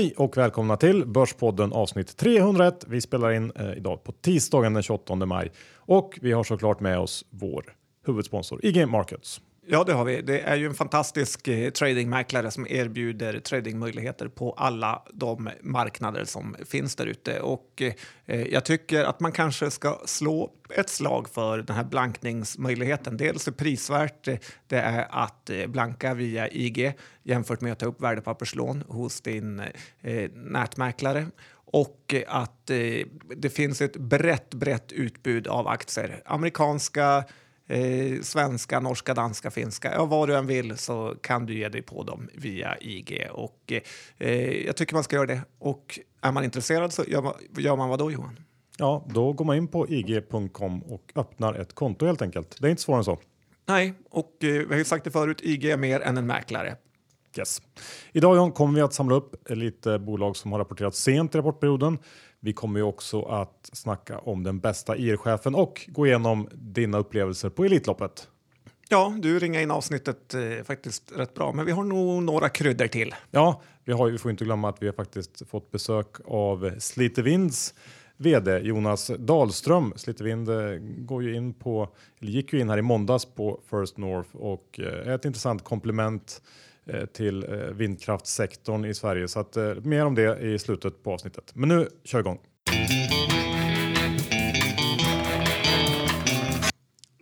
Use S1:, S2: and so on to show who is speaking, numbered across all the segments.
S1: Hej och välkomna till Börspodden avsnitt 301. Vi spelar in eh, idag på tisdagen den 28 maj och vi har såklart med oss vår huvudsponsor IG Markets.
S2: Ja, det har vi. Det är ju en fantastisk eh, tradingmäklare som erbjuder tradingmöjligheter på alla de marknader som finns där ute. Och eh, eh, jag tycker att man kanske ska slå ett slag för den här blankningsmöjligheten. Dels är prisvärt eh, det är att blanka via IG jämfört med att ta upp värdepapperslån hos din eh, nätmäklare och att eh, det finns ett brett, brett utbud av aktier. Amerikanska, eh, svenska, norska, danska, finska. Ja, vad du än vill så kan du ge dig på dem via IG. Och, eh, jag tycker man ska göra det. Och är man intresserad så gör man, gör man vad då Johan?
S1: Ja, då går man in på ig.com och öppnar ett konto helt enkelt. Det är inte svårare än så.
S2: Nej, och eh, vi har ju sagt det förut, IG är mer än en mäklare.
S1: Yes. Idag John, kommer vi att samla upp lite bolag som har rapporterat sent i rapportperioden. Vi kommer ju också att snacka om den bästa IR-chefen och gå igenom dina upplevelser på Elitloppet.
S2: Ja, du ringar in avsnittet eh, faktiskt rätt bra, men vi har nog några kryddor till.
S1: Ja, vi, har, vi får inte glömma att vi har faktiskt fått besök av Slitevinds vd Jonas Dahlström. Slitevind eh, går ju in på, eller gick ju in här i måndags på First North och eh, är ett intressant komplement till eh, vindkraftssektorn i Sverige. Så att, eh, mer om det i slutet på avsnittet. Men nu kör igång.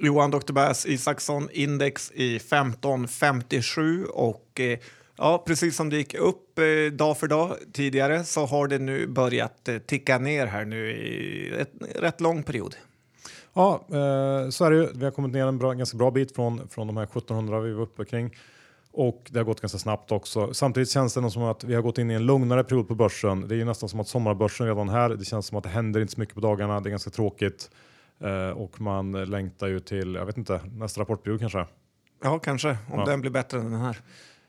S2: Johan Dr. Bass Isaksson index i 1557 och eh, ja, precis som det gick upp eh, dag för dag tidigare så har det nu börjat eh, ticka ner här nu i ett, rätt lång period.
S1: Ja, eh, så är det ju. Vi har kommit ner en bra, ganska bra bit från, från de här 1700 vi var uppe kring. Och det har gått ganska snabbt också. Samtidigt känns det som att vi har gått in i en lugnare period på börsen. Det är ju nästan som att sommarbörsen redan här. Det känns som att det händer inte så mycket på dagarna. Det är ganska tråkigt. Eh, och man längtar ju till, jag vet inte, nästa rapportperiod kanske.
S2: Ja, kanske, om
S1: Ja.
S2: den blir bättre än den här.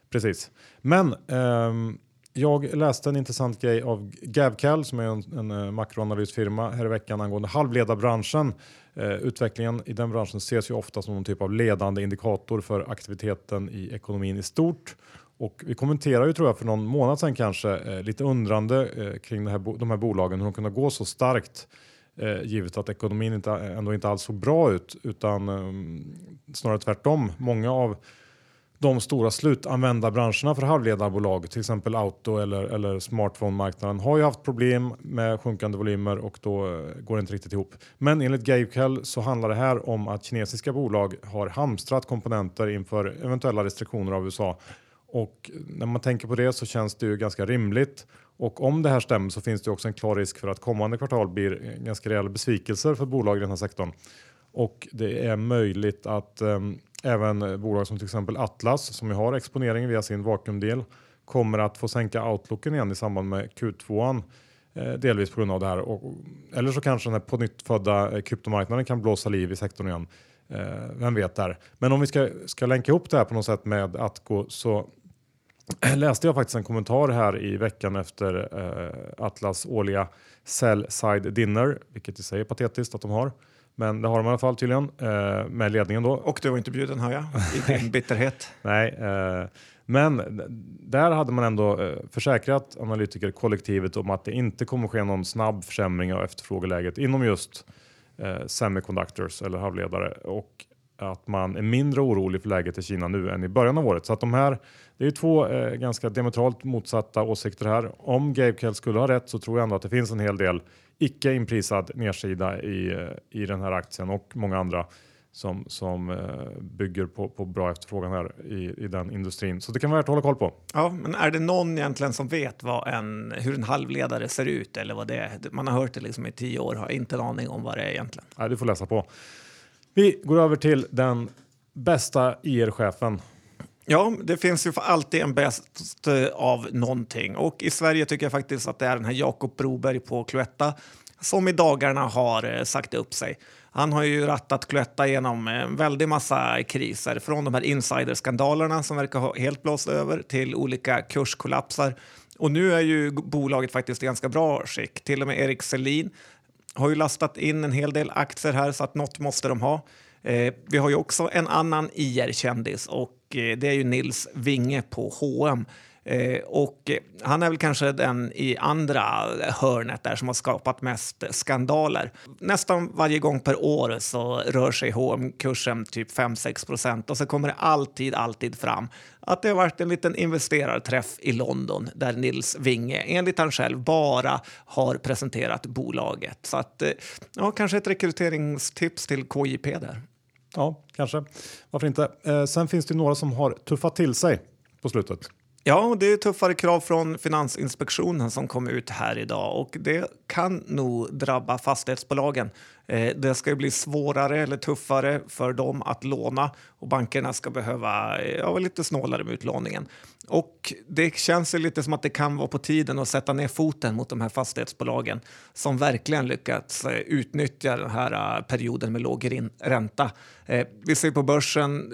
S1: Precis. Men ehm, jag läste en intressant grej av Gavcal som är en, en eh, makroanalysfirma här i veckan angående halvledarbranschen. Eh, utvecklingen i den branschen ses ju ofta som någon typ av ledande indikator för aktiviteten i ekonomin i stort. Och vi kommenterade ju tror jag för någon månad sedan kanske eh, lite undrande eh, kring det här, de här bolagen hur de kunde gå så starkt eh, givet att ekonomin inte, ändå inte alls såg bra ut utan eh, snarare tvärtom. Många av de stora slutanvändarbranscherna för halvledarbolag, till exempel auto eller, eller smartphone-marknaden, har ju haft problem med sjunkande volymer och då eh, går det inte riktigt ihop. Men enligt Gavecal så handlar det här om att kinesiska bolag har hamstrat komponenter inför eventuella restriktioner av USA. Och när man tänker på det så känns det ju ganska rimligt. Och om det här stämmer så finns det också en klar risk för att kommande kvartal blir ganska rejäla besvikelser för bolag i den här sektorn. Och det är möjligt att ehm, även eh, bolag som till exempel Atlas som ju har exponering via sin vakuumdel kommer att få sänka outlooken igen i samband med Q2. Eh, delvis på grund av det här. Och, eller så kanske den här på nytt födda eh, kryptomarknaden kan blåsa liv i sektorn igen. Vem vet där. Men om vi ska, ska länka ihop det här på något sätt med Atco så läste jag faktiskt en kommentar här i veckan efter Atlas årliga sell side dinner, vilket i sig är patetiskt att de har. Men det har de i alla fall tydligen eh, med ledningen då.
S2: Och du var inte bjuden hör jag, i din bitterhet.
S1: Nej, eh, men där hade man ändå eh, försäkrat analytikerkollektivet om att det inte kommer ske någon snabb försämring av efterfrågeläget inom just eh, semiconductors eller halvledare och att man är mindre orolig för läget i Kina nu än i början av året. Så att de här, det är två eh, ganska diametralt motsatta åsikter här. Om Gabe skulle ha rätt så tror jag ändå att det finns en hel del icke inprisad nedsida i, eh, i den här aktien och många andra som, som eh, bygger på, på bra efterfrågan här i, i den industrin. Så det kan vara värt att hålla koll på.
S2: Ja, men är det någon egentligen som vet vad en, hur en halvledare ser ut eller vad det är? Man har hört det liksom i tio år, har inte en aning om vad det är egentligen.
S1: Nej, du får läsa på. Vi går över till den bästa e IR-chefen.
S2: Ja, det finns ju för alltid en bäst av någonting och i Sverige tycker jag faktiskt att det är den här Jakob Broberg på Cloetta som i dagarna har eh, sagt upp sig. Han har ju rattat Cloetta genom eh, en väldig massa kriser, från de här insiderskandalerna som verkar ha helt blåst över till olika kurskollapsar. Och nu är ju bolaget faktiskt i ganska bra skick. Till och med Erik Selin har ju lastat in en hel del aktier här så att något måste de ha. Eh, vi har ju också en annan IR-kändis och eh, det är ju Nils Winge på H&M. Eh, och han är väl kanske den i andra hörnet där som har skapat mest skandaler. Nästan varje gång per år så rör sig H&M-kursen typ 5-6 procent och så kommer det alltid, alltid fram att det har varit en liten investerarträff i London där Nils Winge, enligt han själv, bara har presenterat bolaget. Så att, eh, ja, kanske ett rekryteringstips till KJP där.
S1: Ja, kanske. Varför inte? Eh, sen finns det några som har tuffat till sig på slutet.
S2: Ja, det är tuffare krav från Finansinspektionen som kom ut här idag och det kan nog drabba fastighetsbolagen. Eh, det ska bli svårare eller tuffare för dem att låna och bankerna ska behöva eh, ja, vara lite snålare med utlåningen. Och det känns lite som att det kan vara på tiden att sätta ner foten mot de här fastighetsbolagen som verkligen lyckats eh, utnyttja den här perioden med låg ränta. Vi ser på börsen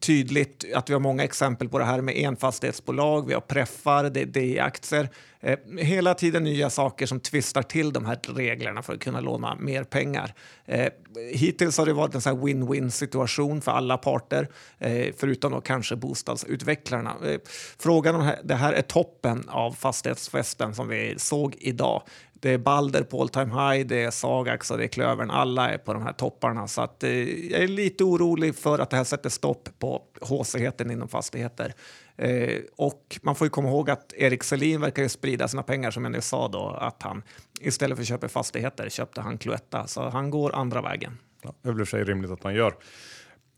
S2: tydligt att vi har många exempel på det här med enfastighetsbolag, vi har preffar, det är D-aktier. Eh, hela tiden nya saker som tvistar till de här reglerna för att kunna låna mer pengar. Eh, hittills har det varit en win-win situation för alla parter, eh, förutom då kanske bostadsutvecklarna. Eh, frågan om det här är toppen av fastighetsfesten som vi såg idag. Det är Balder på all time high, det är Sagax och det är Klövern. Alla är på de här topparna. Så att, eh, jag är lite orolig för att det här sätter stopp på håsigheten inom fastigheter. Eh, och man får ju komma ihåg att Erik Selin verkar ju sprida sina pengar som jag nu sa då, att han istället för att köpa fastigheter köpte han Cloetta. Så han går andra vägen.
S1: Ja, det blir sig rimligt att man gör.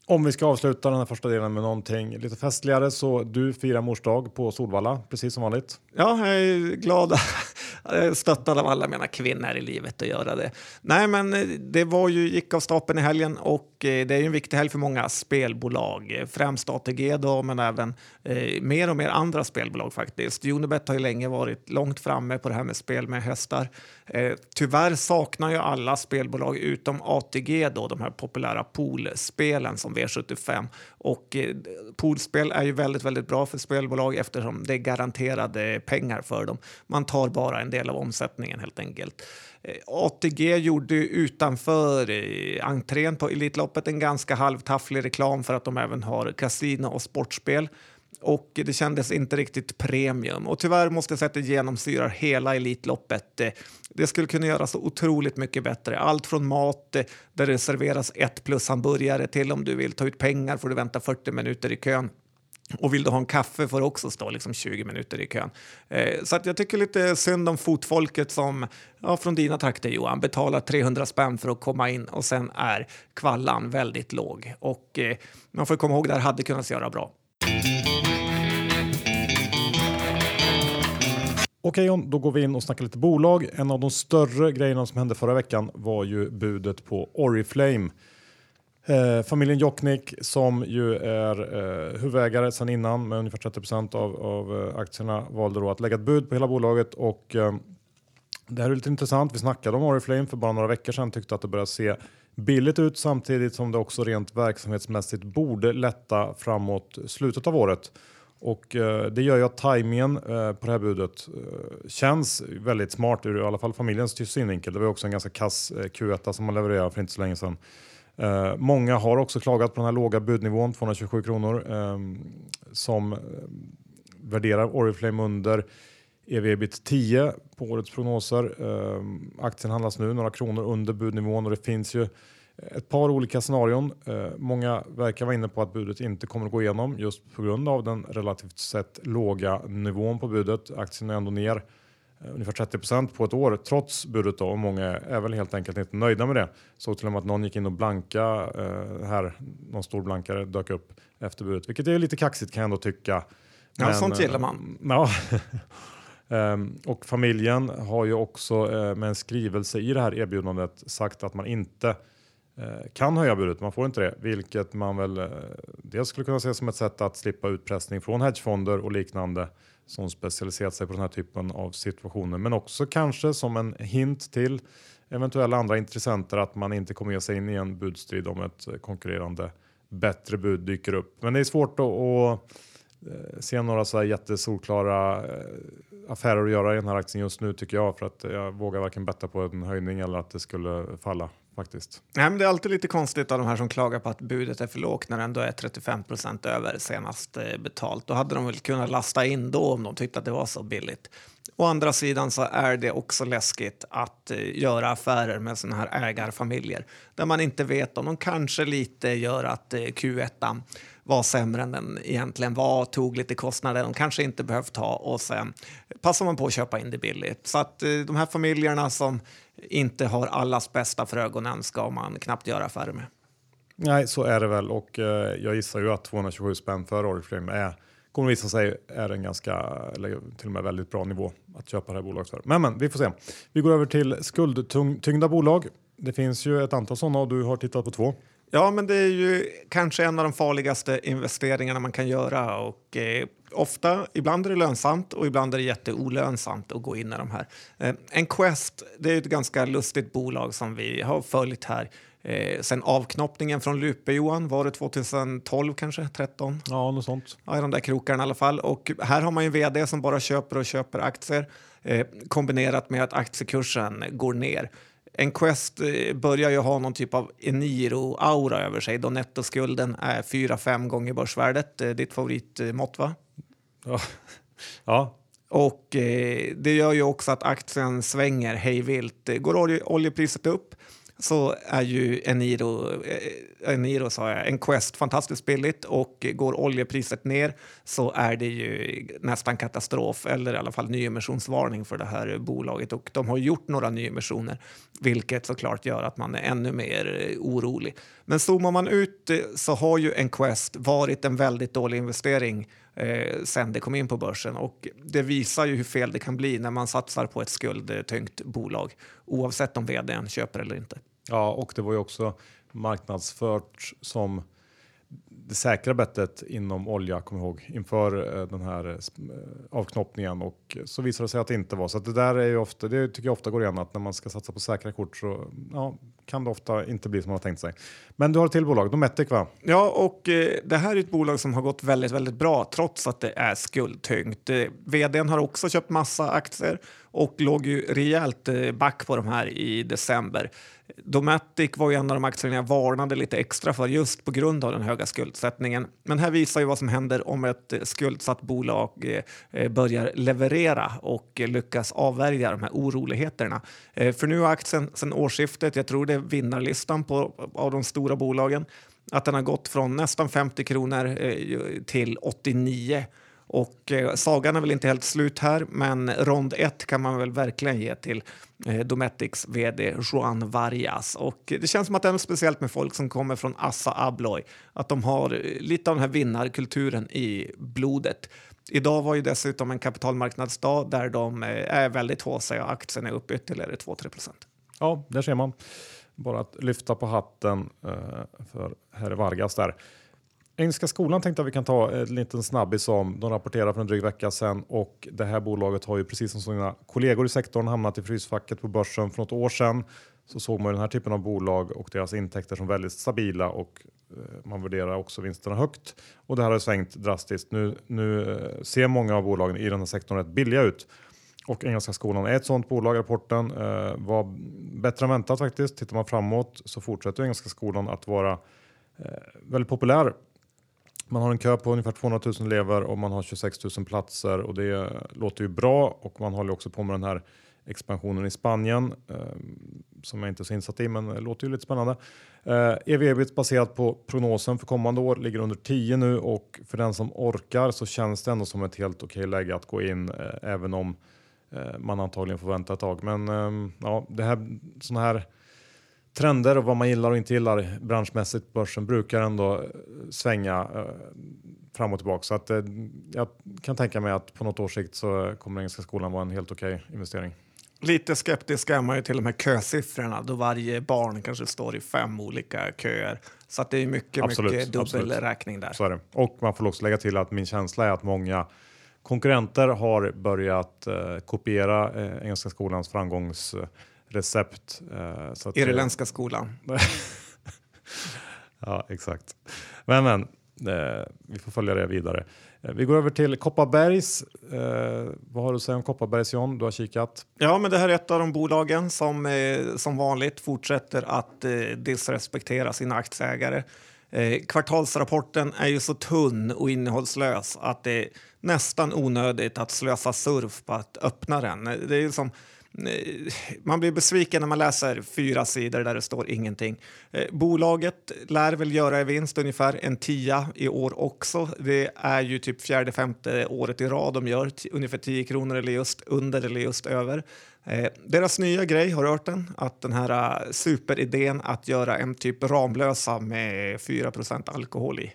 S1: Om vi ska avsluta den här första delen med någonting lite festligare så du firar mors dag på Solvalla precis som vanligt.
S2: Ja, jag är glad jag är stöttad av alla mina kvinnor i livet att göra det. Nej, men eh, det var ju, gick av stapeln i helgen och eh, det är ju en viktig helg för många spelbolag. Främst ATG då, men även eh, mer och mer andra spelbolag faktiskt. Unibet har ju länge varit långt framme på det här med spel med hästar. Eh, tyvärr saknar ju alla spelbolag utom ATG då de här populära poolspelen som V75 och eh, poolspel är ju väldigt, väldigt bra för spelbolag eftersom det är garanterade pengar för dem. Man tar bara en del av omsättningen helt enkelt. Eh, ATG gjorde utanför eh, entrén på Elitloppet en ganska halvtafflig reklam för att de även har kasino och sportspel och det kändes inte riktigt premium. Och tyvärr måste jag säga att det genomsyrar hela Elitloppet. Eh, det skulle kunna göras så otroligt mycket bättre. Allt från mat eh, där det serveras ett plus hamburgare till om du vill ta ut pengar får du vänta 40 minuter i kön. Och vill du ha en kaffe får du också stå liksom 20 minuter i kön. Eh, så att jag tycker lite synd om fotfolket som ja, från dina trakter Johan betalar 300 spänn för att komma in och sen är kvallan väldigt låg. Och eh, man får komma ihåg det här hade kunnat göra bra.
S1: Okej, då går vi in och snackar lite bolag. En av de större grejerna som hände förra veckan var ju budet på Oriflame. Eh, familjen Jocknick som ju är eh, huvudägare sedan innan med ungefär 30 av, av eh, aktierna valde då att lägga ett bud på hela bolaget och eh, det här är lite intressant. Vi snackade om Oriflame för bara några veckor sedan, tyckte att det började se billigt ut samtidigt som det också rent verksamhetsmässigt borde lätta framåt slutet av året. Och eh, det gör ju att tajmingen eh, på det här budet eh, känns väldigt smart ur i alla fall familjens synvinkel. Det var också en ganska kass eh, Q1 som man levererade för inte så länge sedan. Eh, många har också klagat på den här låga budnivån, 227 kronor, ehm, som eh, värderar Oriflame under ev ebit 10 på årets prognoser. Ehm, aktien handlas nu några kronor under budnivån och det finns ju ett par olika scenarion. Eh, många verkar vara inne på att budet inte kommer att gå igenom just på grund av den relativt sett låga nivån på budet. Aktien är ändå ner eh, ungefär 30% på ett år trots budet då, och många är väl helt enkelt inte nöjda med det. Såg till och med att någon gick in och blanka eh, här, någon stor blankare dök upp efter budet, vilket är lite kaxigt kan jag ändå tycka.
S2: Ja, Men, sånt gillar man.
S1: Ja. Um, och familjen har ju också uh, med en skrivelse i det här erbjudandet sagt att man inte Eh, kan höja budet, man får inte det, vilket man väl eh, dels skulle kunna se som ett sätt att slippa utpressning från hedgefonder och liknande som specialiserat sig på den här typen av situationer, men också kanske som en hint till eventuella andra intressenter att man inte kommer ge sig in i en budstrid om ett eh, konkurrerande bättre bud dyker upp. Men det är svårt att, att se några så här jättesolklara affärer att göra i den här aktien just nu tycker jag för att jag vågar varken betta på en höjning eller att det skulle falla faktiskt.
S2: Nej, men det är alltid lite konstigt av de här som klagar på att budet är för lågt när det ändå är 35 procent över senast eh, betalt. Då hade de väl kunnat lasta in då om de tyckte att det var så billigt. Å andra sidan så är det också läskigt att eh, göra affärer med såna här ägarfamiljer där man inte vet om de kanske lite gör att eh, Q1 var sämre än den egentligen var, tog lite kostnader de kanske inte behövt ha och sen passar man på att köpa in det billigt. Så att de här familjerna som inte har allas bästa för ögonen ska man knappt göra affärer med.
S1: Nej, så är det väl och eh, jag gissar ju att 227 spänn för Oriflame är kommer visa sig är en ganska, eller till och med väldigt bra nivå att köpa det här bolaget för. Men, men vi får se. Vi går över till skuldtyngda bolag. Det finns ju ett antal sådana och du har tittat på två.
S2: Ja, men det är ju kanske en av de farligaste investeringarna man kan göra och eh, ofta, ibland är det lönsamt och ibland är det jätteolönsamt att gå in i de här. Eh, en Quest, det är ett ganska lustigt bolag som vi har följt här Eh, sen avknoppningen från Lupe, Johan, var det 2012 kanske? 13?
S1: Ja, något sånt.
S2: Ja, i de där krokarna i alla fall. Och här har man ju vd som bara köper och köper aktier eh, kombinerat med att aktiekursen går ner. En Quest eh, börjar ju ha någon typ av Eniro-aura över sig då nettoskulden är 4-5 gånger börsvärdet. Eh, ditt favoritmått, va?
S1: Ja. ja.
S2: Och eh, det gör ju också att aktien svänger hejvilt. Går olje, oljepriset upp så är ju Eniro, eh, Eniro sa jag, en Quest fantastiskt billigt och går oljepriset ner så är det ju nästan katastrof eller i alla fall nyemissionsvarning för det här bolaget och de har gjort några nyemissioner vilket såklart gör att man är ännu mer eh, orolig. Men zoomar man ut eh, så har ju en Quest varit en väldigt dålig investering eh, sen det kom in på börsen. Och det visar ju hur fel det kan bli när man satsar på ett skuldtyngt bolag oavsett om vdn köper eller inte.
S1: Ja, och det var ju också marknadsfört som det säkra bettet inom olja, kom ihåg, inför eh, den här eh, eh avknoppningen och så visade det sig att det inte var så. Att det där är ju ofta, det tycker jag ofta går igen att när man ska satsa på säkra kort så ja, kan det ofta inte bli som man har tänkt sig. Men du har ett till bolag, Dometic va?
S2: Ja, och eh, det här är ett bolag som har gått väldigt, väldigt bra trots att det är skuldtyngt. Eh, vdn har också köpt massa aktier och låg ju rejält eh, back på de här i december. Dometic var ju en av de aktierna jag varnade lite extra för just på grund av den höga skuldsättningen. Men här visar ju vad som händer om ett eh, skuldsatt bolag eh, eh, börjar leverera och lyckas avvärja de här oroligheterna. För nu har aktien sedan årsskiftet, jag tror det är vinnarlistan på, av de stora bolagen, att den har gått från nästan 50 kronor eh, till 89 och eh, sagan är väl inte helt slut här, men rond 1 kan man väl verkligen ge till eh, Dometics vd Juan Vargas. Och det känns som att det är något speciellt med folk som kommer från Assa Abloy, att de har eh, lite av den här vinnarkulturen i blodet. Idag var ju dessutom en kapitalmarknadsdag där de eh, är väldigt håsiga och aktien är upp ytterligare 2-3 procent.
S1: Ja, där ser man. Bara att lyfta på hatten eh, för herr Vargas där. Engelska skolan tänkte jag vi kan ta en liten snabbis om. De rapporterade för en dryg vecka sedan och det här bolaget har ju precis som sina kollegor i sektorn hamnat i frysfacket på börsen för något år sedan. Så såg man den här typen av bolag och deras intäkter som väldigt stabila och eh, man värderar också vinsterna högt. Och det här har svängt drastiskt. Nu, nu eh, ser många av bolagen i den här sektorn rätt billiga ut. Och Engelska skolan är ett sådant bolag. Rapporten eh, var bättre än väntat faktiskt. Tittar man framåt så fortsätter Engelska skolan att vara eh, väldigt populär man har en kö på ungefär 200 000 elever och man har 26 000 platser och det låter ju bra och man håller också på med den här expansionen i Spanien eh, som jag inte är så insatt i, men det låter ju lite spännande. Eh, ev ebit baserat på prognosen för kommande år ligger under 10 nu och för den som orkar så känns det ändå som ett helt okej läge att gå in eh, även om eh, man antagligen får vänta ett tag. Men eh, ja, det här sådana här trender och vad man gillar och inte gillar branschmässigt på börsen brukar ändå eh, svänga eh, fram och tillbaka. Så att, eh, jag kan tänka mig att på något års sikt så kommer Engelska skolan vara en helt okej okay investering.
S2: Lite skeptisk är man ju till de här kösiffrorna då varje barn kanske står i fem olika köer. Så att det är mycket, absolut, mycket dubbelräkning där.
S1: Så är det. Och man får också lägga till att min känsla är att många konkurrenter har börjat eh, kopiera eh, Engelska skolans framgångs recept.
S2: Eh, Irländska skolan.
S1: ja, exakt. Men, men Eh, vi får följa det vidare. Vi går över till Kopparbergs. Eh, vad har du att säga om Kopparbergs John? Du har kikat.
S2: Ja, men det här är ett av de bolagen som eh, som vanligt fortsätter att eh, disrespektera sina aktieägare. Eh, kvartalsrapporten är ju så tunn och innehållslös att det är nästan onödigt att slösa surf på att öppna den. Det är ju som Eh, man blir besviken när man läser fyra sidor där det står ingenting. Eh, bolaget lär väl göra en vinst ungefär en tia i år också. Det är ju typ fjärde, femte året i rad de gör ungefär 10 kronor eller just under eller just över. Eh, deras nya grej, har du hört den? Att den här eh, superidén att göra en typ Ramlösa med 4% alkohol i.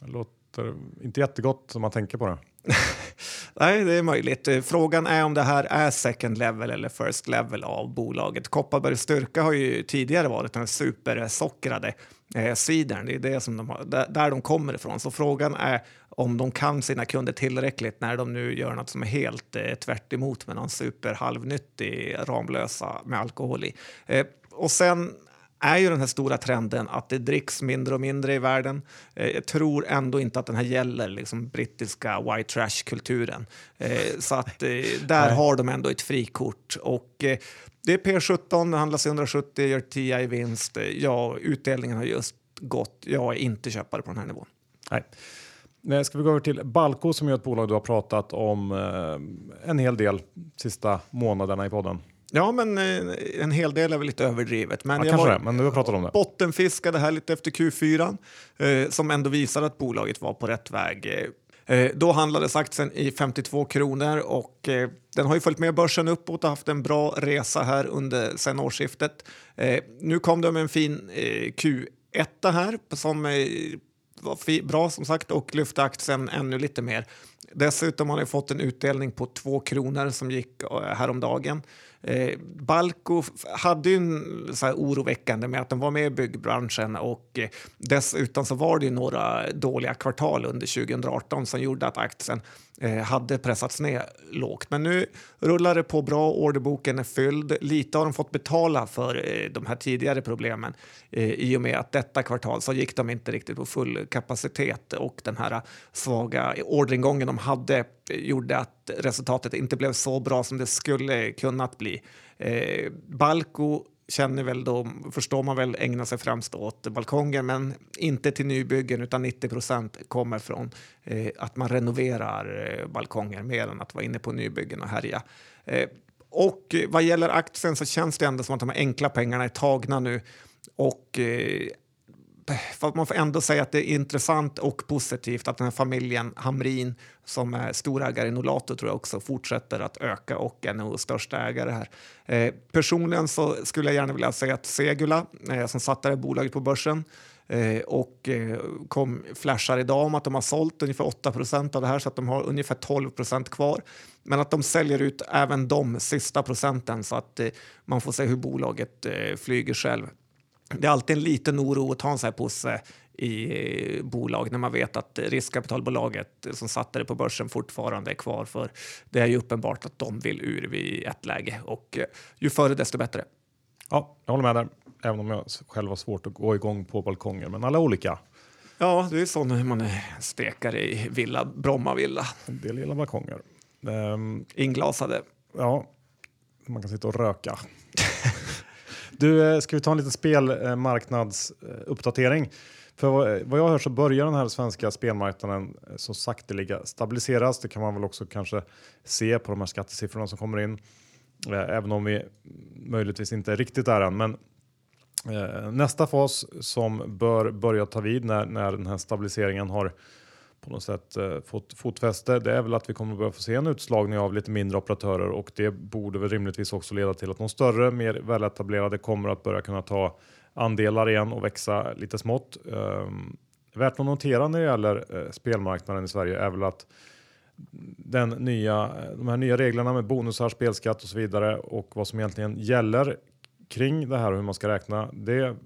S1: Det låter inte jättegott om man tänker på det.
S2: Nej, det är möjligt. Frågan är om det här är second level eller first level av bolaget. Kopparbergs styrka har ju tidigare varit den supersockrade eh, cidern. Det är det som de har, där, de kommer ifrån. Så frågan är om de kan sina kunder tillräckligt när de nu gör något som är helt eh, tvärt emot med någon superhalvnyttig Ramlösa med alkohol i. Eh, och sen är ju den här stora trenden att det dricks mindre och mindre i världen. Eh, jag tror ändå inte att den här gäller liksom brittiska white trash-kulturen. Eh, så att eh, där har de ändå ett frikort. Och det är P17, det handlas i 170, gör 10 i vinst. Ja, utdelningen har just gått. Jag är inte köpare på den här nivån.
S1: Nej. Ska vi gå över till Balco som är ett bolag du har pratat om en hel del sista månaderna i podden?
S2: Ja, men eh, en hel del är väl lite överdrivet. Men
S1: ja, jag var, det, men du pratat om det.
S2: bottenfiskade här lite efter Q4 eh, som ändå visar att bolaget var på rätt väg. Eh, då handlades aktien i 52 kronor och eh, den har ju följt med börsen uppåt och haft en bra resa här under sen årsskiftet. Eh, nu kom det med en fin eh, Q1 här som var bra som sagt och lyfte aktien ännu lite mer. Dessutom har ni fått en utdelning på 2 kronor som gick häromdagen. Eh, Balco hade ju en så här oroväckande med att de var med i byggbranschen och eh, dessutom så var det ju några dåliga kvartal under 2018 som gjorde att aktien Eh, hade pressats ner lågt. Men nu rullar det på bra, orderboken är fylld. Lite har de fått betala för eh, de här tidigare problemen eh, i och med att detta kvartal så gick de inte riktigt på full kapacitet och den här svaga orderingången de hade eh, gjorde att resultatet inte blev så bra som det skulle kunnat bli. Eh, Balco känner väl då, förstår man väl, ägnar sig främst åt balkonger men inte till nybyggen utan 90 procent kommer från eh, att man renoverar eh, balkonger mer än att vara inne på nybyggen och härja. Eh, och vad gäller aktien så känns det ändå som att de här enkla pengarna är tagna nu och eh, man får ändå säga att det är intressant och positivt att den här familjen Hamrin som är storägare i Nolato tror jag också fortsätter att öka och är nog största ägare här. Eh, personligen så skulle jag gärna vilja säga att Segula eh, som satte det här bolaget på börsen eh, och eh, kom, flashar idag om att de har sålt ungefär 8% av det här så att de har ungefär 12% kvar. Men att de säljer ut även de sista procenten så att eh, man får se hur bolaget eh, flyger själv det är alltid en liten oro att ta en sån här posse i bolag när man vet att riskkapitalbolaget som satte det på börsen fortfarande är kvar. För det är ju uppenbart att de vill ur vid ett läge och eh, ju före desto bättre.
S1: Ja, jag håller med där. Även om jag själv har svårt att gå igång på balkonger, men alla olika.
S2: Ja, det är så när man är stekare i villa, Bromma villa.
S1: En del gillar balkonger.
S2: Um, Inglasade.
S1: Ja, man kan sitta och röka. Du, eh, ska vi ta en liten spelmarknadsuppdatering? Eh, eh, För vad jag hör så börjar den här svenska spelmarknaden så sakteliga stabiliseras. Det kan man väl också kanske se på de här skattesiffrorna som kommer in. Även om vi möjligtvis inte är riktigt där än. Men nästa fas som bör börja ta vid när, när den här stabiliseringen har på något sätt eh, fått fotfäste. Det är väl att vi kommer börja få se en utslagning av lite mindre operatörer och det borde väl rimligtvis också leda till att de större, mer väletablerade kommer att börja kunna ta andelar igen och växa lite smått. Ehm, värt att notera när det gäller eh, spelmarknaden i Sverige är väl att den nya, de här nya reglerna med bonusar, spelskatt och så vidare och vad som egentligen gäller kring det här och hur man ska räkna. Det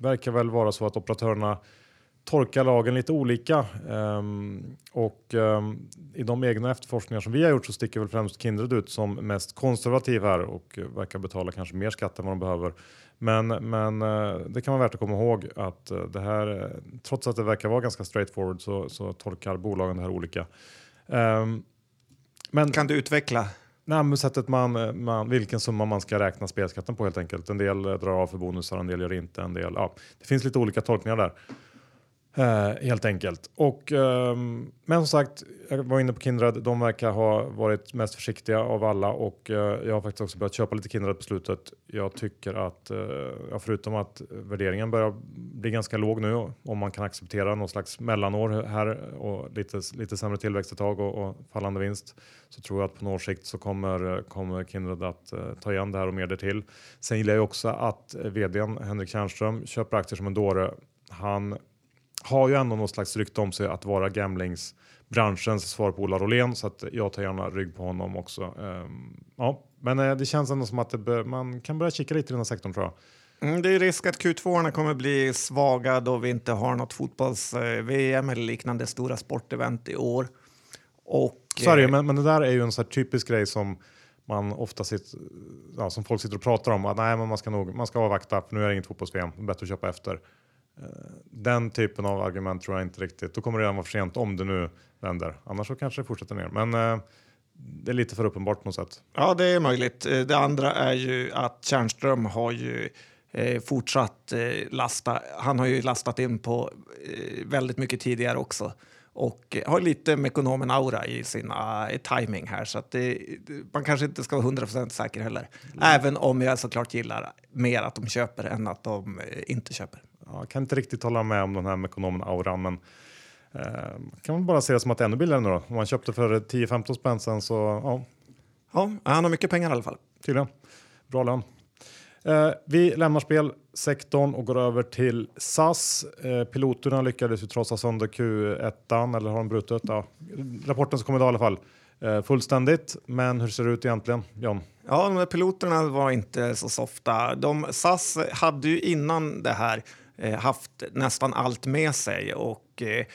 S1: verkar väl vara så att operatörerna torkar lagen lite olika. Um, och um, i de egna efterforskningar som vi har gjort så sticker väl främst Kindred ut som mest konservativ här och verkar betala kanske mer skatt än vad de behöver. Men, men uh, det kan vara värt att komma ihåg att uh, det här, trots att det verkar vara ganska straightforward så, så tolkar bolagen det här olika. Um,
S2: men, kan du utveckla?
S1: Nej, men sättet man, man, vilken summa man ska räkna spelskatten på helt enkelt. En del drar av för bonusar, en del gör inte. En del, ja, det finns lite olika tolkningar där. Eh, helt enkelt. Och, ehm, men som sagt, jag var inne på Kindred. De verkar ha varit mest försiktiga av alla och eh, jag har faktiskt också börjat köpa lite Kindred på slutet. Jag tycker att, uh, förutom att värderingen börjar bli ganska låg nu om man kan acceptera någon slags mellanår här och lite, lite sämre tillväxt ett tag och, och fallande vinst så tror jag att på några sikt så kommer, kommer Kindred att ta igen det här och mer därtill. Sen gillar jag också att vdn Henrik Tjärnström köper aktier som en dåre. Han har ju ändå något slags rykte om sig att vara gamblingsbranschens svar på Ola Rolén så att jag tar gärna rygg på honom också. Um, ja, men uh, det känns ändå som att man kan börja kika lite i den här sektorn tror jag.
S2: Mm, det är risk att Q2 kommer bli svaga då vi inte har något fotbolls-VM eller liknande stora sportevent i år.
S1: Och, så är det, men, men det där är ju en så typisk grej som man ofta sitter, ja, som folk sitter och pratar om. Att nej, men man ska nog, man ska avvakta för nu är det inget fotbolls-VM, bättre att köpa efter. Eh, den typen av argument tror jag inte riktigt. Då kommer det redan vara för sent om det nu vänder. Annars så kanske det fortsätter ner. Men eh, det är lite för uppenbart på något sätt.
S2: Ja, det är möjligt. Eh, det andra är ju att Tjärnström har ju eh, fortsatt eh, lasta. Han har ju lastat in på eh, väldigt mycket tidigare också och har lite Mekonomen-aura i sin uh, timing här så att det, man kanske inte ska vara 100% säker heller. Mm. Även om jag såklart gillar mer att de köper än att de inte köper.
S1: Ja, jag kan inte riktigt hålla med om den här Mekonomen-auran, men eh, kan man bara se det som att det är ännu billigare nu då. Om man köpte för 10-15 spänn sen så ja.
S2: Ja, han har mycket pengar i alla fall.
S1: Tydligen. Bra lön. Eh, vi lämnar spelsektorn och går över till SAS. Eh, piloterna lyckades ju trossa sönder Q1, eller har de brutit? Ja. Rapporten som kom idag i alla fall. Eh, fullständigt, men hur ser det ut egentligen, John?
S2: Ja, de där piloterna var inte så softa. De, SAS hade ju innan det här Eh, haft nästan allt med sig och eh,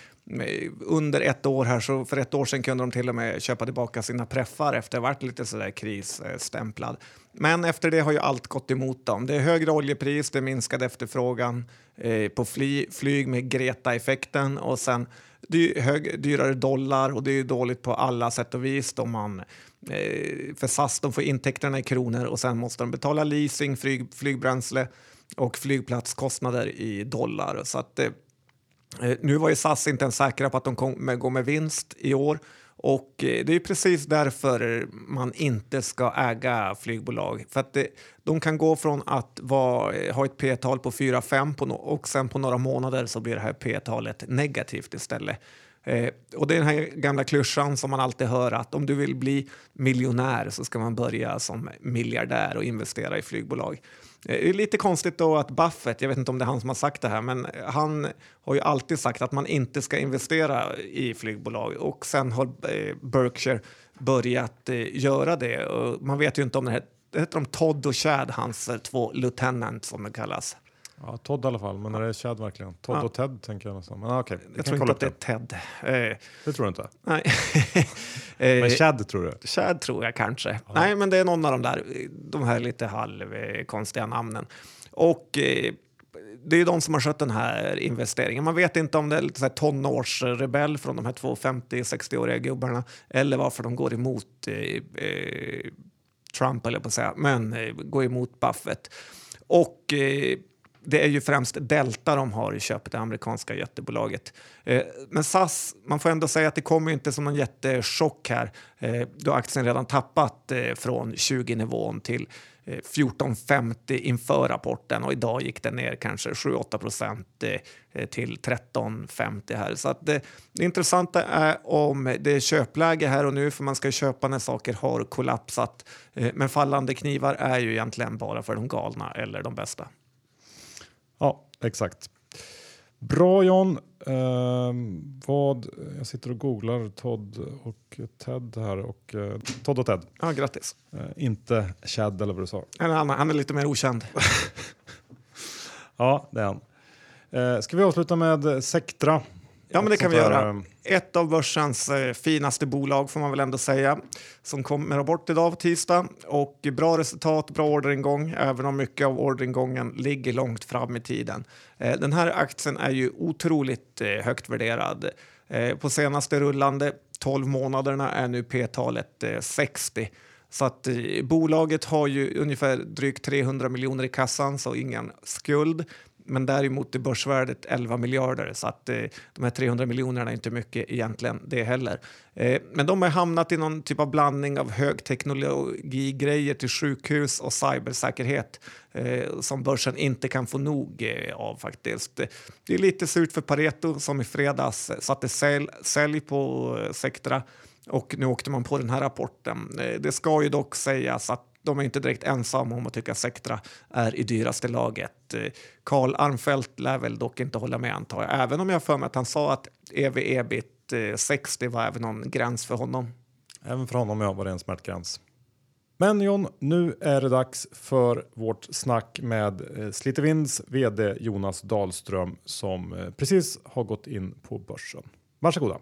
S2: under ett år här, så för ett år sedan kunde de till och med köpa tillbaka sina preffar efter att ha varit lite sådär krisstämplad. Men efter det har ju allt gått emot dem. Det är högre oljepris, det är minskad efterfrågan eh, på fly, flyg med Greta-effekten och sen dy, hög, dyrare dollar och det är dåligt på alla sätt och vis. Då man, för SAS de får intäkterna i kronor och sen måste de betala leasing, flyg, flygbränsle och flygplatskostnader i dollar. Så att, eh, eh, nu var ju SAS inte ens säkra på att de kommer gå med vinst i år och eh, det är precis därför man inte ska äga flygbolag. För att det, de kan gå från att vara, eh, ha ett P-tal på 4-5 och sen på några månader så blir det här P-talet negativt istället. Eh, och det är den här gamla klyschan som man alltid hör att om du vill bli miljonär så ska man börja som miljardär och investera i flygbolag. Eh, det är lite konstigt då att Buffett, jag vet inte om det är han som har sagt det här, men han har ju alltid sagt att man inte ska investera i flygbolag och sen har eh, Berkshire börjat eh, göra det. Och man vet ju inte om det här, heter de Todd och Chad, hans två lieutenant som de kallas.
S1: Ja, Todd i alla fall, men är det Chad verkligen? Todd ja. och Ted tänker jag nästan. Men, okay,
S2: jag tror inte att det är Ted.
S1: Eh, det tror du inte?
S2: Nej.
S1: men Chad tror du?
S2: Chad tror jag kanske. Ja. Nej, men det är någon av de där, de här lite halvkonstiga namnen. Och eh, det är de som har skött den här investeringen. Man vet inte om det är lite så här tonårsrebell från de här två 50-60-åriga gubbarna eller varför de går emot eh, eh Trump, eller på att säga, men eh, går emot Buffett. Och eh, det är ju främst Delta de har i köpet, det amerikanska jättebolaget. Eh, men SAS, man får ändå säga att det kommer inte som någon jättechock här eh, då aktien redan tappat eh, från 20-nivån till eh, 14,50 inför rapporten och idag gick den ner kanske 7-8 procent eh, till 13,50 här. Så att det, det intressanta är om det är köpläge här och nu för man ska köpa när saker har kollapsat. Men fallande knivar är ju egentligen bara för de galna eller de bästa.
S1: Ja, exakt. Bra John. Eh, vad, jag sitter och googlar Todd och Ted här. Och, eh, Todd och Ted.
S2: Ja, grattis.
S1: Eh, inte Chad eller vad du sa.
S2: Han, han är lite mer okänd.
S1: ja, det är han. Eh, ska vi avsluta med Sectra?
S2: Ja, men det kan vi göra. Eh, Ett av börsens eh, finaste bolag får man väl ändå säga, som kommer med rapport idag på tisdag. Och bra resultat, bra orderingång, även om mycket av orderingången ligger långt fram i tiden. Eh, den här aktien är ju otroligt eh, högt värderad. Eh, på senaste rullande 12 månaderna är nu p-talet 60. Så att eh, bolaget har ju ungefär drygt 300 miljoner i kassan, så ingen skuld. Men däremot är börsvärdet 11 miljarder så att eh, de här 300 miljonerna är inte mycket egentligen det heller. Eh, men de har hamnat i någon typ av blandning av högteknologigrejer till sjukhus och cybersäkerhet eh, som börsen inte kan få nog eh, av faktiskt. Det är lite surt för Pareto som i fredags satte sälj, sälj på eh, Sectra och nu åkte man på den här rapporten. Eh, det ska ju dock sägas att de är inte direkt ensamma om att tycka att Sectra är i dyraste laget. Eh, Karl Armfelt lär väl dock inte hålla med antar jag, även om jag för mig att han sa att ev-ebit 60 eh, var även någon gräns för honom.
S1: Även för honom ja, var det en smärtgräns. Men John, nu är det dags för vårt snack med eh, Slitevinds vd Jonas Dahlström som precis har gått in på börsen. Varsågoda.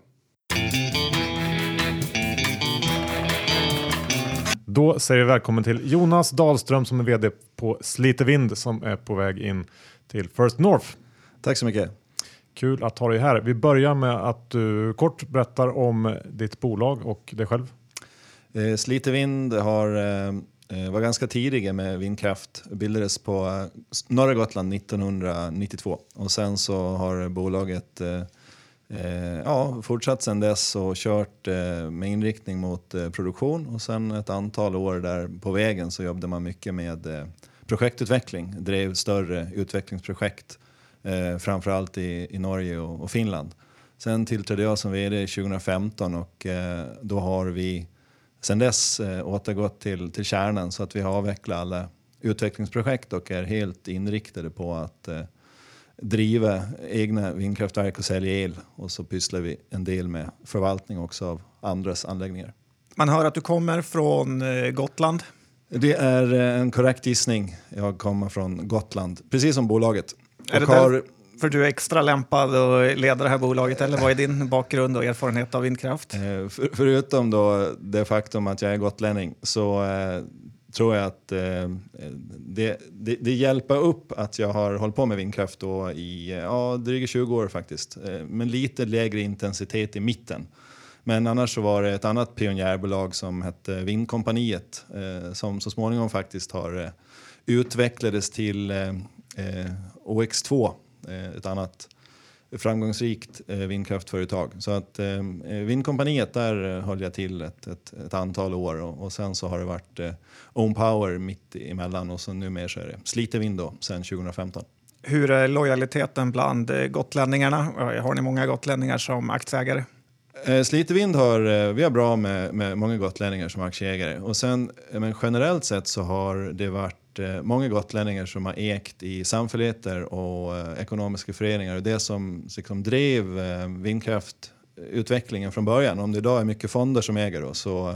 S1: Då säger vi välkommen till Jonas Dahlström som är vd på Slitevind som är på väg in till First North.
S3: Tack så mycket.
S1: Kul att ha dig här. Vi börjar med att du kort berättar om ditt bolag och dig själv.
S3: Eh, Slitevind har, eh, var ganska tidiga med vindkraft. Bildades på eh, norra Gotland 1992 och sen så har bolaget eh, Eh, ja, fortsatt sen dess och kört eh, med inriktning mot eh, produktion och sen ett antal år där på vägen så jobbade man mycket med eh, projektutveckling, drev större utvecklingsprojekt eh, framförallt i, i Norge och, och Finland. Sen tillträdde jag som vd 2015 och eh, då har vi sen dess återgått till, till kärnan så att vi har avvecklat alla utvecklingsprojekt och är helt inriktade på att driva egna vindkraftverk och sälja el och så pysslar vi en del med förvaltning också av andras anläggningar.
S2: Man hör att du kommer från eh, Gotland.
S3: Det är eh, en korrekt gissning. Jag kommer från Gotland, precis som bolaget.
S2: Är det har... för du är extra lämpad att leda det här bolaget eller vad är din bakgrund och erfarenhet av vindkraft? Eh,
S3: för, förutom då det faktum att jag är gotlänning så tror jag att eh, det, det, det, hjälper upp att jag har hållit på med vindkraft då i ja, drygt 20 år faktiskt. Eh, men lite lägre intensitet i mitten. Men annars så var det ett annat pionjärbolag som hette Vindkompaniet eh, som så småningom faktiskt har eh, utvecklades till eh, eh, OX2, eh, ett annat framgångsrikt eh, vindkraftföretag. Så att eh, Vindkompaniet, där eh, höll jag till ett, ett, ett antal år och, och, sen så har det varit eh, Own Power mitt emellan och så numera så är det Slite Vind då, sen 2015.
S2: Hur är lojaliteten bland eh, gotlänningarna? Har ni många gotlänningar som aktieägare?
S3: Eh, Slitevind har, eh, vi har bra med, med många gotlänningar som aktieägare och sen men generellt sett så har det varit varit eh, många gotlänningar som har ägt i samfälligheter och eh, ekonomiska föreningar. Och det som liksom drev eh, vindkraftutvecklingen från början, om det idag är mycket fonder som äger då, så,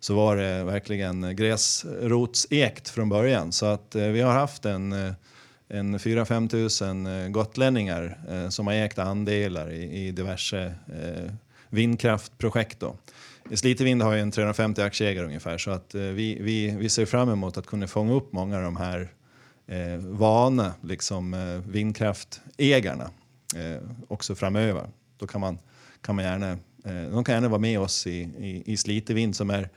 S3: så var det verkligen gräsrotsägt från början. Så att vi har haft en, en 4-5 tusen gotlänningar som har ägt andelar i, i diverse vindkraftprojekt. Då. Slitevind har ju en 350 aktieägare ungefär så att eh, vi, vi, vi ser fram emot att kunna fånga upp många av de här eh, vana liksom, eh, vindkraftägarna eh, också framöver. Då kan man, kan man gärna, eh, de kan gärna vara med oss i, i, i Slitevind som är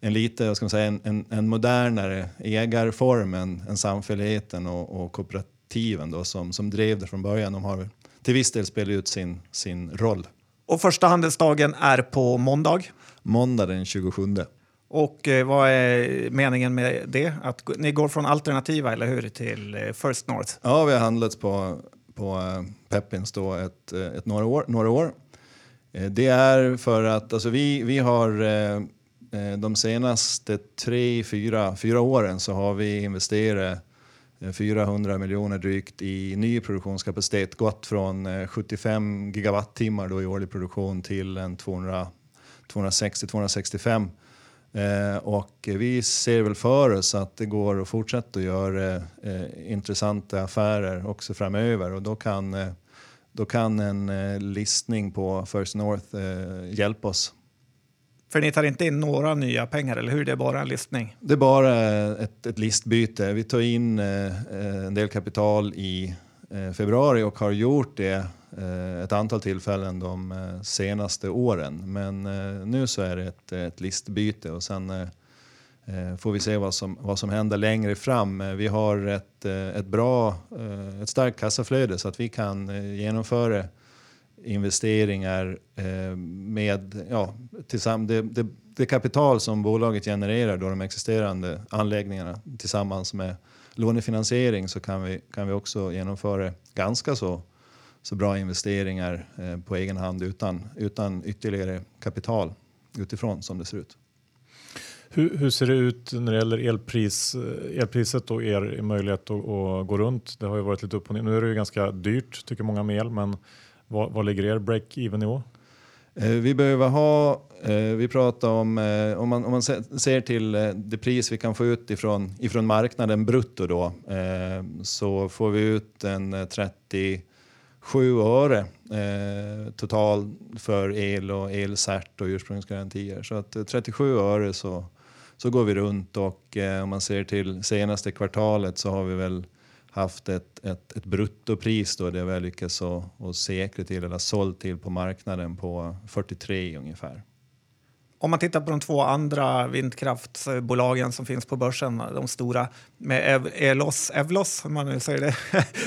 S3: en lite, ska man säga, en, en, en modernare ägarform än, än samfälligheten och, och kooperativen då, som, som drev det från början. De har till viss del spelat ut sin, sin roll.
S2: Och första handelsdagen är på måndag?
S3: måndag den 27.
S2: Och eh, vad är meningen med det? Att ni går från alternativa, eller hur, till eh, First North?
S3: Ja, vi har handlats på, på eh, Peppins då ett, eh, ett några, år, några år. Eh, det är för att alltså vi, vi har eh, de senaste tre, fyra, fyra åren så har vi investerat Eh, 400 miljoner drygt i ny produktionskapacitet, gått från eh, 75 gigawattimmar då i årlig produktion till en 200 260-265 Eh, och vi ser väl för oss att det går att fortsätta att göra eh, intressanta affärer också framöver och då kan, eh, då kan en eh, listning på First North eh, hjälpa oss.
S2: För ni tar inte in några nya pengar, eller hur? Det är bara en listning?
S3: Det är bara ett, ett listbyte. Vi tar in eh, en del kapital i eh, februari och har gjort det Eh, ett antal tillfällen de eh, senaste åren. Men eh, nu så är det ett, ett listbyte och sen eh, eh, får vi se vad som, vad som händer längre fram. Vi har ett, ett bra, ett starkt kassaflöde så att vi kan genomföra investeringar eh, med ja, tillsammans, det, det, det, kapital som bolaget genererar då de existerande anläggningarna tillsammans med lånefinansiering så kan vi, kan vi också genomföra ganska så så bra investeringar eh, på egen hand utan, utan ytterligare kapital utifrån som det ser ut.
S1: Hur, hur, ser det ut när det gäller elpris, eh, elpriset och er möjlighet att, att, gå runt? Det har ju varit lite upp och ner. Nu är det ju ganska dyrt tycker många med el, men vad, vad ligger er break-even nivå?
S3: Eh, vi behöver ha, eh, vi pratar om, eh, om man, om man ser till det pris vi kan få ut ifrån, ifrån marknaden brutto då, så får vi ut en 37 öre total för el och elcert och ursprungsgarantier. Så att 37 öre så, så går vi runt och om man ser till senaste kvartalet så har vi väl haft ett, ett, ett bruttopris då det vi har lyckats att säkra till eller sålt till på marknaden på 43 ungefär.
S2: Om man tittar på de två andra vindkraftsbolagen som finns på börsen, de stora med Elos, Evlos, om man nu säger det,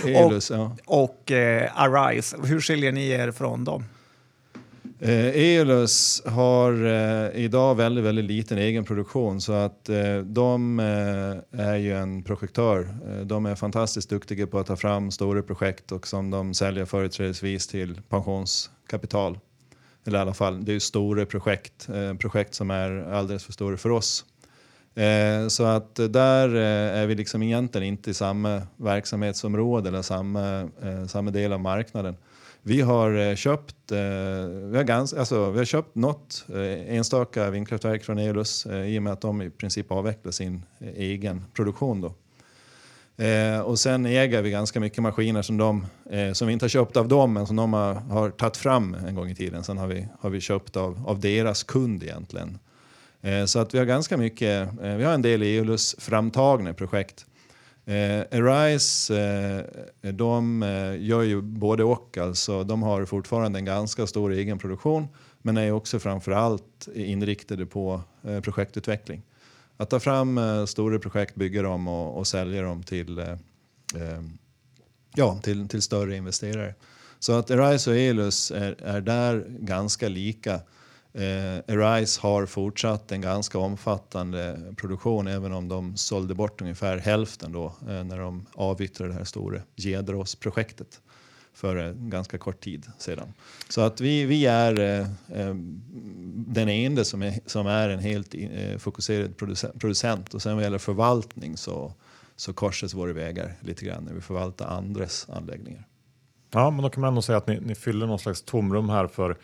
S3: Elus,
S2: och,
S3: ja.
S2: och eh, Arise. Hur skiljer ni er från dem?
S3: Eh, Eolus har eh, idag väldigt, väldigt liten egen produktion så att eh, de eh, är ju en projektör. Eh, de är fantastiskt duktiga på att ta fram stora projekt och som de säljer företrädesvis till pensionskapital. Eller i alla fall, det är ju stora projekt, eh, projekt som är alldeles för stora för oss. Så att där är vi liksom egentligen inte i samma verksamhetsområde eller samma, samma del av marknaden. Vi har eh, köpt, eh, vi har ganska, alltså, vi har köpt något eh, enstaka vindkraftverk från Eolus i och med att de i princip avvecklar sin egen produktion. Då. Och sen äger vi ganska mycket maskiner som, de, som vi inte har köpt av dem men som de har, har tagit fram en gång i tiden. Sen har vi, har vi köpt av, av deras kund egentligen. Så att vi har ganska mycket, vi har en del Eolus-framtagna projekt. Eh, Arise, eh, eh, de eh, gör ju både och. Alltså, de har fortfarande en ganska stor egen produktion men är också framförallt inriktade på eh, projektutveckling att ta fram eh, stora projekt, bygga dem och, och sälja dem till, eh, eh ja, till, till större investerare. Så att Arise och Elus är, är där ganska lika. Eh, Arise har fortsatt en ganska omfattande produktion även om de sålde bort ungefär hälften då eh, när de avyttrade det här stora Gedros-projektet för en ganska kort tid sedan. Så att vi, vi är eh, eh den enda som är, som är en helt eh, fokuserad producent och sen vad gäller förvaltning så, så korsas våra vägar lite grann när vi förvaltar andras anläggningar.
S1: Ja, men då kan man ändå säga att ni, ni fyller någon slags tomrum här för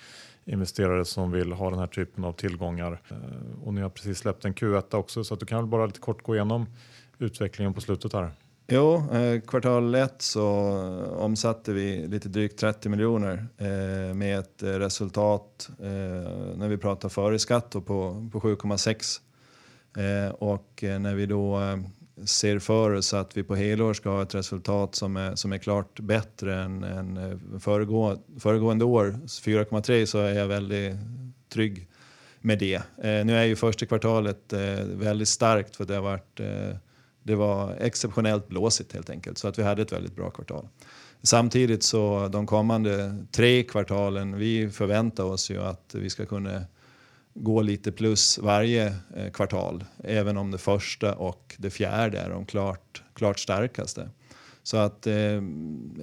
S1: investerare som vill ha den här typen av tillgångar. Eh, och ni har precis släppt en Q1 också så att du kan väl bara lite kort gå igenom utvecklingen på slutet här.
S3: Jo, eh, kvartal ett så omsatte vi lite drygt 30 miljoner eh, med ett eh, resultat eh, när vi pratar före skatt på, på 7,6. Eh, och eh, när vi då eh, ser för oss att vi på helår ska ha ett resultat som är, som är klart bättre än, än eh, föregå, föregående år, 4,3, så är jag väldigt trygg med det. Eh, nu är ju första kvartalet eh, väldigt starkt för det har varit det var exceptionellt blåsigt helt enkelt, så att vi hade ett väldigt bra kvartal. Samtidigt så de kommande tre kvartalen, vi förväntar oss ju att vi ska kunna gå lite plus varje eh, kvartal, även om det första och det fjärde är de klart, klart starkaste. Så att, eh,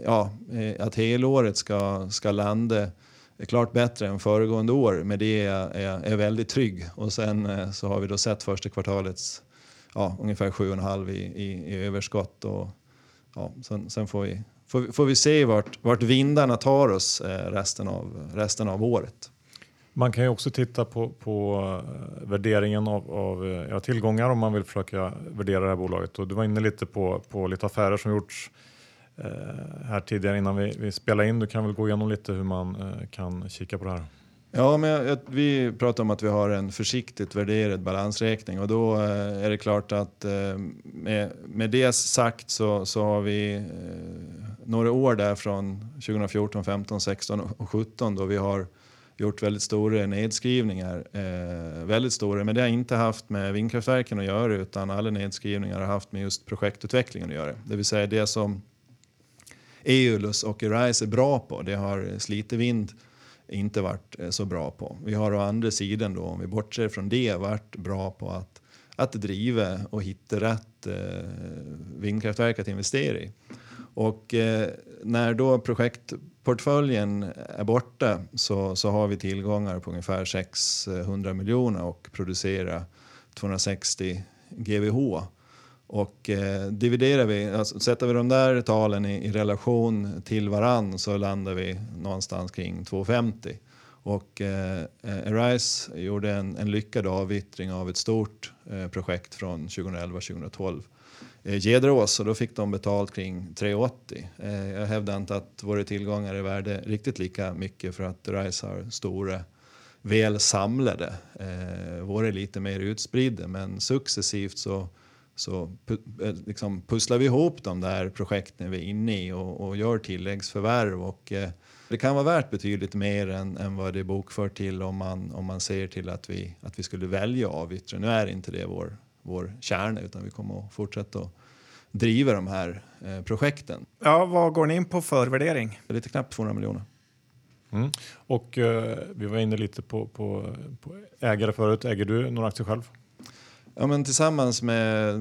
S3: ja, eh, att helåret ska, ska landa eh, klart bättre än föregående år, med det är är, är väldigt trygg. Och sen eh, så har vi då sett första kvartalets ja, ungefär 7,5 i, i, i överskott. Och, ja, sen, sen får, vi, får, får, vi se vart, vart vindarna tar oss eh, resten, av, resten av året.
S1: Man kan ju också titta på, på eh, värderingen av, av eh, ja, tillgångar om man vill försöka värdera det här bolaget. Och du var inne lite på, på lite affärer som gjorts eh, här tidigare innan vi, vi spelade in. Du kan väl gå igenom lite hur man eh, kan kika på det här.
S3: Ja, men jag, vi pratar om att vi har en försiktigt värderad balansräkning och då är det klart att med, med det sagt så, så har vi några år där från 2014, 15, 16 och 17 då vi har gjort väldigt stora nedskrivningar. Eh, väldigt stora, men det har inte haft med vindkraftverken att göra utan alla nedskrivningar har haft med just projektutvecklingen att göra. Det vill säga det som EULUS och Arise är bra på, det har Slitevind inte varit eh, så bra på. Vi har å andra sidan då, om vi bortser från det, varit bra på att, att driva och hitta rätt eh, vindkraftverk att investera i. Och eh, när då projekt portföljen är borta så, så har vi tillgångar på ungefär 600 miljoner och producerar 260 GWh. Och eh, dividerar vi, alltså, sätter vi de där talen i, i, relation till varann så landar vi någonstans kring 250. Och eh, Arise gjorde en, en lyckad avvittring av ett stort eh, projekt från 2011-2012 Eh, Gederås och då fick de betalt kring 380. Eh, jag hävdar inte att våra tillgångar är värda riktigt lika mycket för att RISE har stora väl samlade. Eh, våra är lite mer utspridda men successivt så, så pu- eh, liksom pusslar vi ihop de där projekten vi är inne i och, och gör tilläggsförvärv. Och, eh, det kan vara värt betydligt mer än, än vad det är bokfört till om man, om man ser till att vi, att vi skulle välja avyttra. Nu är inte det vår, vår kärna utan vi kommer att fortsätta att driva de här eh, projekten.
S2: Ja, vad går ni in på för värdering?
S3: Lite knappt 200 miljoner.
S1: Mm. Och eh, vi var inne lite på, på, på, ägare förut. Äger du några aktier själv?
S3: Ja, men tillsammans med eh,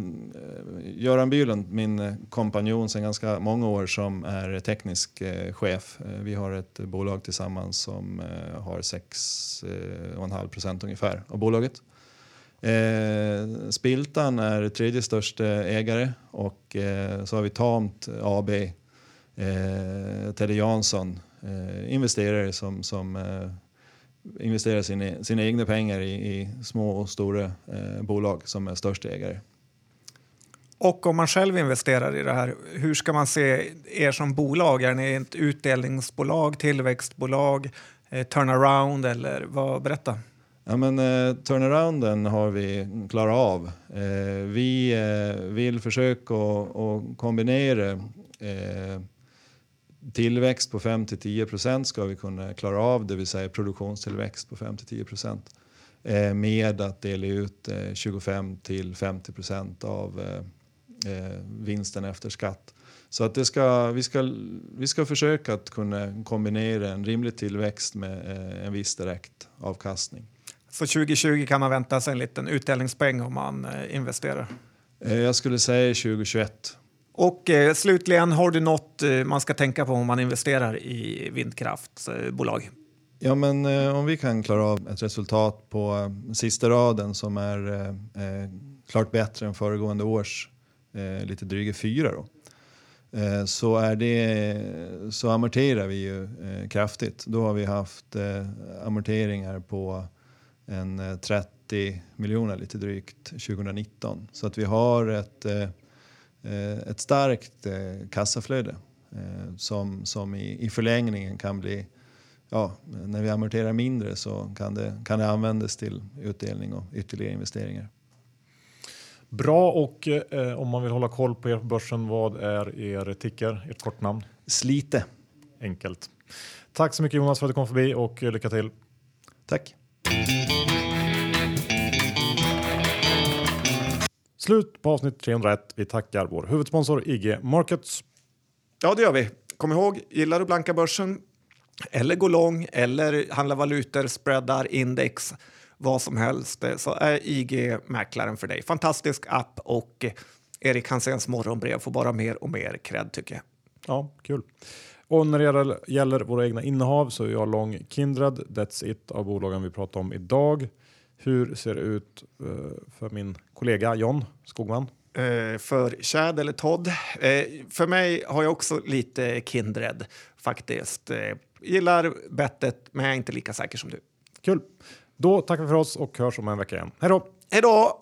S3: Göran Bylund, min kompanjon sedan ganska många år som är teknisk eh, chef. Eh, vi har ett bolag tillsammans som eh, har 6,5 procent ungefär av bolaget. Eh, Spiltan är tredje största ägare och eh, så har vi Tamt AB, eh, Teddy Jansson, eh, investerare som, som eh, investerar sina, sina egna pengar i, i små och stora eh, bolag som är största ägare.
S2: Och om man själv investerar i det här, hur ska man se er som bolag? Är ni ett utdelningsbolag, tillväxtbolag, eh, turnaround eller vad? Berätta.
S3: Ja, men, eh, turnarounden har vi klarat av. Eh, vi eh, vill försöka att kombinera eh, tillväxt på 5-10 procent ska vi kunna klara av, det vill säga produktionstillväxt på 5-10 procent eh, med att dela ut eh, 25-50 procent av eh, eh, vinsten efter skatt. Så att det ska, vi, ska, vi ska försöka att kunna kombinera en rimlig tillväxt med en viss direkt avkastning.
S2: Så 2020 kan man vänta sig en liten utdelningspeng om man eh, investerar?
S3: Eh, jag skulle säga 2021.
S2: Och eh, slutligen, har du något eh, man ska tänka på om man investerar i vindkraftsbolag?
S3: Ja, men eh, om vi kan klara av ett resultat på eh, sista raden som är eh, klart bättre än föregående års lite dryga fyra då. Så, är det, så amorterar vi ju kraftigt. Då har vi haft amorteringar på en 30 eh, miljoner lite drygt 2019. Så att vi har ett, eh, eh, ett starkt kassaflöde som, som i, i förlängningen kan bli ja, när vi amorterar mindre så kan det, kan det användas till utdelning och ytterligare investeringar.
S1: Bra och eh, om man vill hålla koll på er på börsen, vad är er ticker, ert kortnamn?
S3: Slite.
S1: Enkelt. Tack så mycket Jonas för att du kom förbi och lycka till.
S3: Tack.
S1: Slut på avsnitt 301. Vi tackar vår huvudsponsor IG Markets.
S2: Ja, det gör vi. Kom ihåg, gillar du blanka börsen eller gå lång eller handla valutor, spreadar, index, vad som helst så är IG mäklaren för dig. Fantastisk app och Erik Hanséns morgonbrev får bara mer och mer cred tycker jag.
S1: Ja, kul. Och när det gäller våra egna innehav så är jag lång Kindred. That's it av bolagen vi pratar om idag. Hur ser det ut eh, för min kollega John Skogman?
S2: Uh, för Chad eller Todd. Uh, för mig har jag också lite Kindred faktiskt. Gillar bettet, men jag är inte lika säker som du.
S1: Kul! Då tackar vi för oss och hörs om en vecka igen. Hej då!
S2: Hej då!